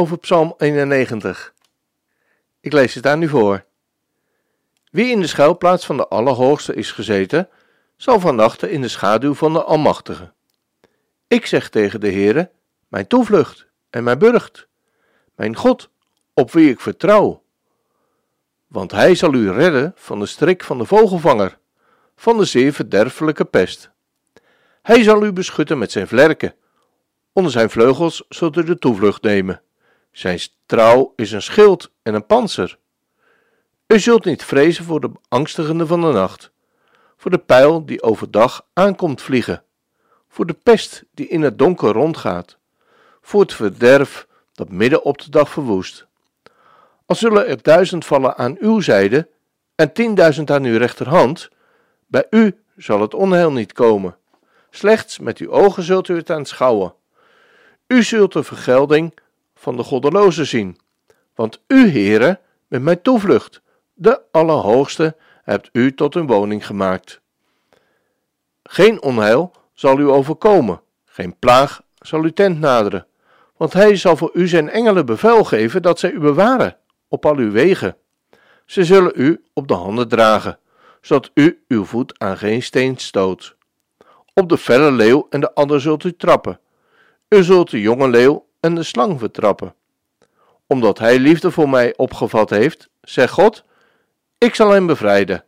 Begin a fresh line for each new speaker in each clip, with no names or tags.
over Psalm 91. Ik lees het aan u voor. Wie in de schuilplaats van de Allerhoogste is gezeten, zal vannachten in de schaduw van de Almachtige. Ik zeg tegen de Heere, mijn toevlucht en mijn burcht, mijn God, op wie ik vertrouw. Want hij zal u redden van de strik van de vogelvanger, van de zeer verderfelijke pest. Hij zal u beschutten met zijn vlerken. Onder zijn vleugels zult u de toevlucht nemen. Zijn trouw is een schild en een panzer. U zult niet vrezen voor de angstigende van de nacht, voor de pijl die overdag aankomt vliegen, voor de pest die in het donker rondgaat, voor het verderf dat midden op de dag verwoest. Al zullen er duizend vallen aan uw zijde en tienduizend aan uw rechterhand, bij u zal het onheil niet komen. Slechts met uw ogen zult u het aanschouwen. U zult de vergelding van de goddelozen zien. Want u, Heere, met mijn toevlucht, de Allerhoogste, hebt u tot een woning gemaakt. Geen onheil zal u overkomen, geen plaag zal uw tent naderen, want hij zal voor u zijn engelen bevel geven dat zij u bewaren op al uw wegen. Ze zullen u op de handen dragen, zodat u uw voet aan geen steen stoot. Op de felle leeuw en de ander zult u trappen. U zult de jonge leeuw en de slang vertrappen. Omdat hij liefde voor mij opgevat heeft, zegt God: Ik zal hem bevrijden.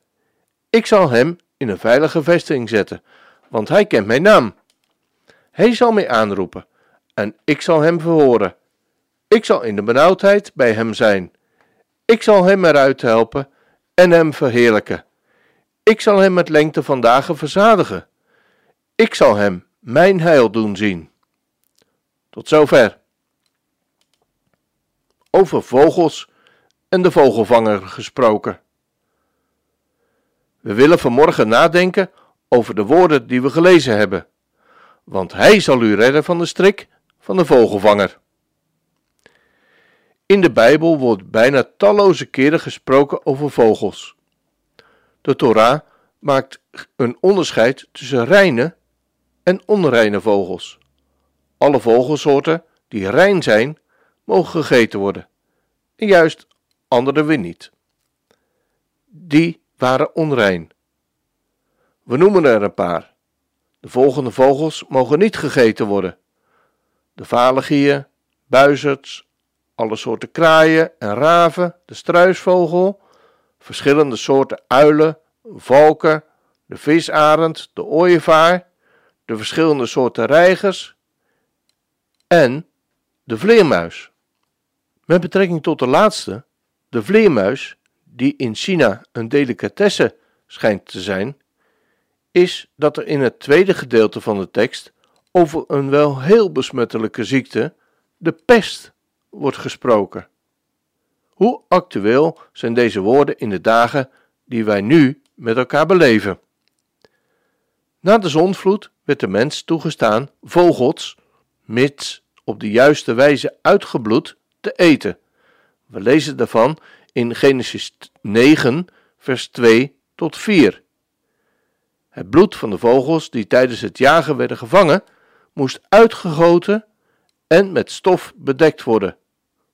Ik zal hem in een veilige vesting zetten, want hij kent mijn naam. Hij zal mij aanroepen en ik zal hem verhoren. Ik zal in de benauwdheid bij hem zijn. Ik zal hem eruit helpen en hem verheerlijken. Ik zal hem met lengte van dagen verzadigen. Ik zal hem mijn heil doen zien. Tot zover over vogels en de vogelvanger gesproken. We willen vanmorgen nadenken over de woorden die we gelezen hebben, want hij zal u redden van de strik van de vogelvanger. In de Bijbel wordt bijna talloze keren gesproken over vogels. De Torah maakt een onderscheid tussen reine en onreine vogels. Alle vogelsoorten die rein zijn, mogen gegeten worden, en juist andere weer niet. Die waren onrein. We noemen er een paar. De volgende vogels mogen niet gegeten worden: de valegieën, buizerds, alle soorten kraaien en raven, de struisvogel, verschillende soorten uilen, valken, de visarend, de ooievaar, de verschillende soorten reigers en de vleermuis. Met betrekking tot de laatste, de vleermuis, die in China een delicatesse schijnt te zijn, is dat er in het tweede gedeelte van de tekst over een wel heel besmettelijke ziekte, de pest, wordt gesproken. Hoe actueel zijn deze woorden in de dagen die wij nu met elkaar beleven? Na de zonvloed werd de mens toegestaan vogels, mits op de juiste wijze uitgebloed, te eten. We lezen daarvan in Genesis 9, vers 2 tot 4. Het bloed van de vogels die tijdens het jagen werden gevangen, moest uitgegoten en met stof bedekt worden,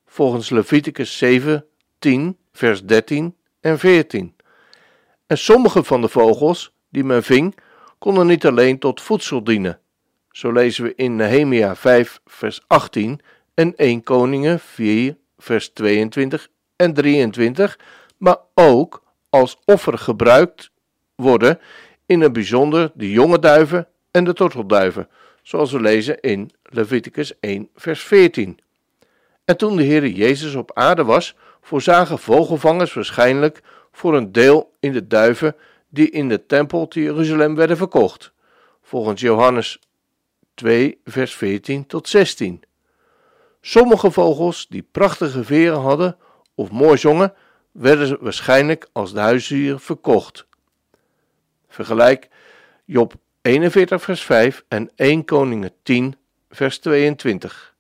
volgens Leviticus 7, 10, vers 13 en 14. En sommige van de vogels die men ving, konden niet alleen tot voedsel dienen. Zo lezen we in Nehemia 5, vers 18 en 1 Koningen 4, vers 22 en 23, maar ook als offer gebruikt worden, in het bijzonder de jonge duiven en de tortelduiven, zoals we lezen in Leviticus 1, vers 14. En toen de Heer Jezus op aarde was, voorzagen vogelvangers waarschijnlijk voor een deel in de duiven die in de tempel te Jeruzalem werden verkocht, volgens Johannes 2, vers 14 tot 16. Sommige vogels die prachtige veren hadden of mooi zongen, werden waarschijnlijk als huisdier verkocht. Vergelijk Job 41 vers 5 en 1 Koningen 10 vers 22.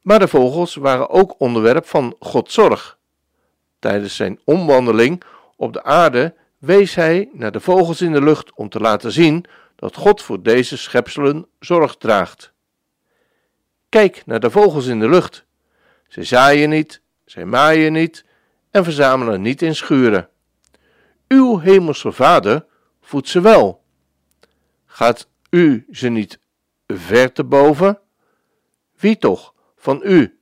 Maar de vogels waren ook onderwerp van Gods zorg. Tijdens zijn omwandeling op de aarde wees hij naar de vogels in de lucht om te laten zien dat God voor deze schepselen zorg draagt. Kijk naar de vogels in de lucht. Ze zaaien niet, zij maaien niet en verzamelen niet in schuren. Uw hemelse Vader voedt ze wel. Gaat u ze niet ver te boven? Wie toch van u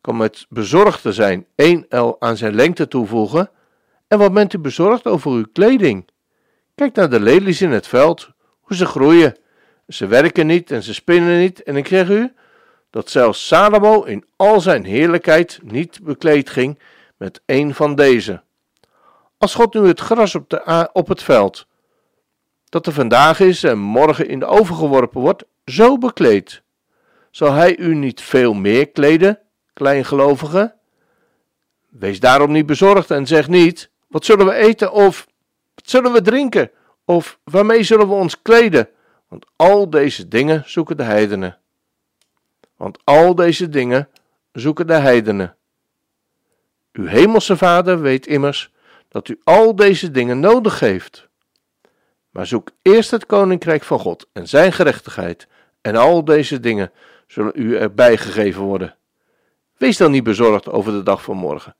kan met bezorgd te zijn één el aan zijn lengte toevoegen? En wat bent u bezorgd over uw kleding? Kijk naar de lelies in het veld, hoe ze groeien. Ze werken niet en ze spinnen niet, en ik zeg u dat zelfs Salomo in al zijn heerlijkheid niet bekleed ging met een van deze. Als God nu het gras op, de, op het veld, dat er vandaag is en morgen in de oven geworpen wordt, zo bekleedt, zal hij u niet veel meer kleden, kleingelovige? Wees daarom niet bezorgd en zeg niet: wat zullen we eten of wat zullen we drinken of waarmee zullen we ons kleden? Want al deze dingen zoeken de heidenen. Want al deze dingen zoeken de heidenen. Uw hemelse Vader weet immers dat u al deze dingen nodig heeft. Maar zoek eerst het koninkrijk van God en zijn gerechtigheid, en al deze dingen zullen u erbij gegeven worden. Wees dan niet bezorgd over de dag van morgen,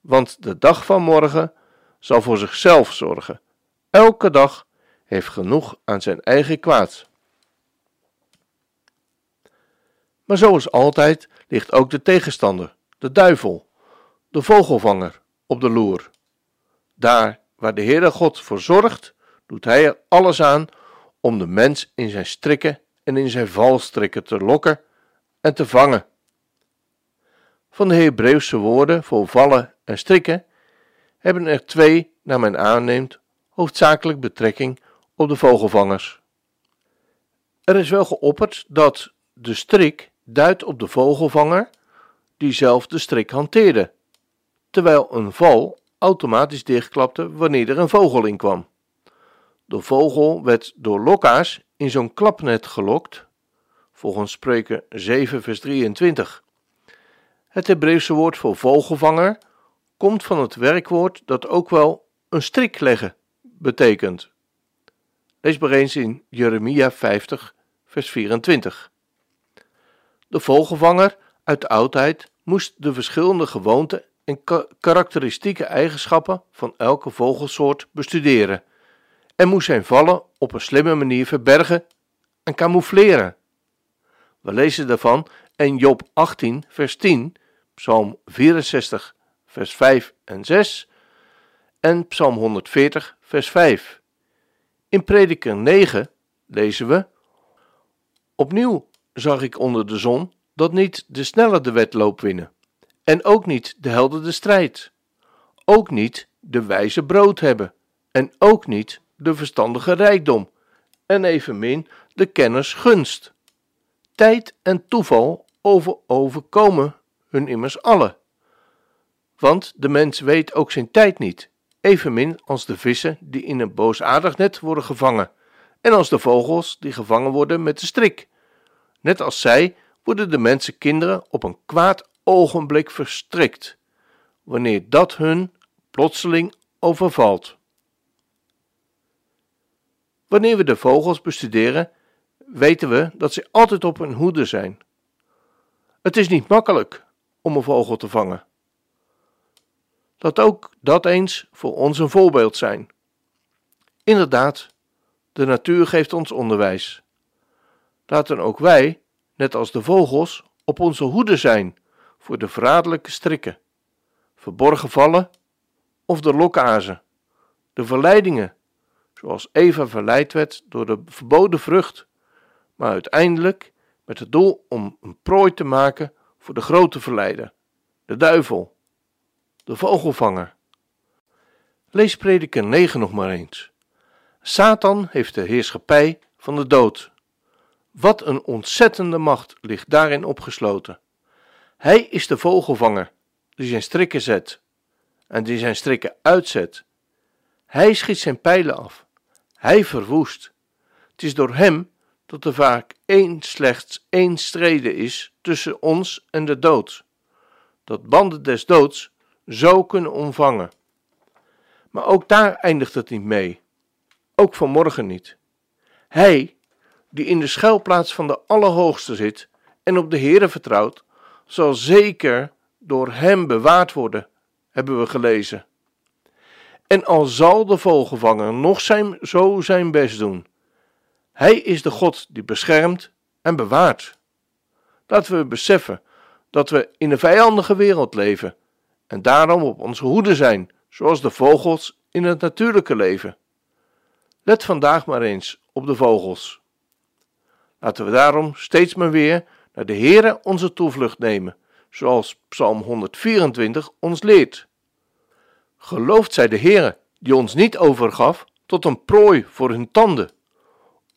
want de dag van morgen zal voor zichzelf zorgen. Elke dag heeft genoeg aan zijn eigen kwaad. Maar zoals altijd ligt ook de tegenstander, de duivel, de vogelvanger, op de loer. Daar waar de Heere God voor zorgt, doet hij er alles aan om de mens in zijn strikken en in zijn valstrikken te lokken en te vangen. Van de Hebreeuwse woorden voor vallen en strikken hebben er twee, naar men aanneemt, hoofdzakelijk betrekking op de vogelvangers. Er is wel geopperd dat de strik duidt op de vogelvanger die zelf de strik hanteerde, terwijl een val automatisch dichtklapte wanneer er een vogel in kwam. De vogel werd door lokka's in zo'n klapnet gelokt, volgens Spreuken 7 vers 23. Het Hebreeuwse woord voor vogelvanger komt van het werkwoord dat ook wel een strik leggen betekent. Lees maar eens in Jeremia 50 vers 24. De vogelvanger uit de oudheid moest de verschillende gewoonten en karakteristieke eigenschappen van elke vogelsoort bestuderen en moest zijn vallen op een slimme manier verbergen en camoufleren. We lezen daarvan in Job 18, vers 10, Psalm 64, vers 5 en 6 en Psalm 140, vers 5. In Prediker 9 lezen we: Opnieuw zag ik onder de zon dat niet de snelle de wedloop winnen, en ook niet de helden de strijd, ook niet de wijze brood hebben, en ook niet de verstandige rijkdom, en evenmin de kenners gunst. Tijd en toeval over overkomen hun immers alle. Want de mens weet ook zijn tijd niet, evenmin als de vissen die in een boosaardig net worden gevangen, en als de vogels die gevangen worden met de strik. Net als zij worden de mensenkinderen op een kwaad ogenblik verstrikt, wanneer dat hun plotseling overvalt. Wanneer we de vogels bestuderen, weten we dat ze altijd op hun hoede zijn. Het is niet makkelijk om een vogel te vangen. Dat ook dat eens voor ons een voorbeeld zijn. Inderdaad, de natuur geeft ons onderwijs. Laten ook wij, net als de vogels, op onze hoede zijn voor de verraderlijke strikken, verborgen vallen of de lokazen, de verleidingen zoals Eva verleid werd door de verboden vrucht, maar uiteindelijk met het doel om een prooi te maken voor de grote verleider, de duivel, de vogelvanger. Lees prediker 9 nog maar eens. Satan heeft de heerschappij van de dood. Wat een ontzettende macht ligt daarin opgesloten. Hij is de vogelvanger die zijn strikken zet en die zijn strikken uitzet. Hij schiet zijn pijlen af. Hij verwoest. Het is door hem dat er vaak één slechts één streden is tussen ons en de dood. Dat banden des doods zo kunnen omvangen. Maar ook daar eindigt het niet mee. Ook vanmorgen niet. Hij, die in de schuilplaats van de Allerhoogste zit en op de Heere vertrouwt, zal zeker door hem bewaard worden, hebben we gelezen. En al zal de vogelvanger nog zijn, zo zijn best doen, hij is de God die beschermt en bewaart. Laten we beseffen dat we in een vijandige wereld leven en daarom op onze hoede zijn, zoals de vogels in het natuurlijke leven. Let vandaag maar eens op de vogels. Laten we daarom steeds maar weer naar de Heere onze toevlucht nemen, zoals Psalm 124 ons leert. Geloofd zij de Heere, die ons niet overgaf tot een prooi voor hun tanden.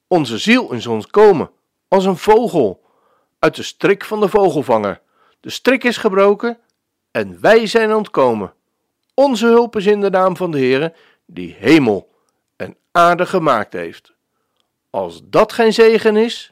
Onze ziel is ons komen, als een vogel, uit de strik van de vogelvanger. De strik is gebroken en wij zijn ontkomen. Onze hulp is in de naam van de Heere, die hemel en aarde gemaakt heeft. Als dat geen zegen is,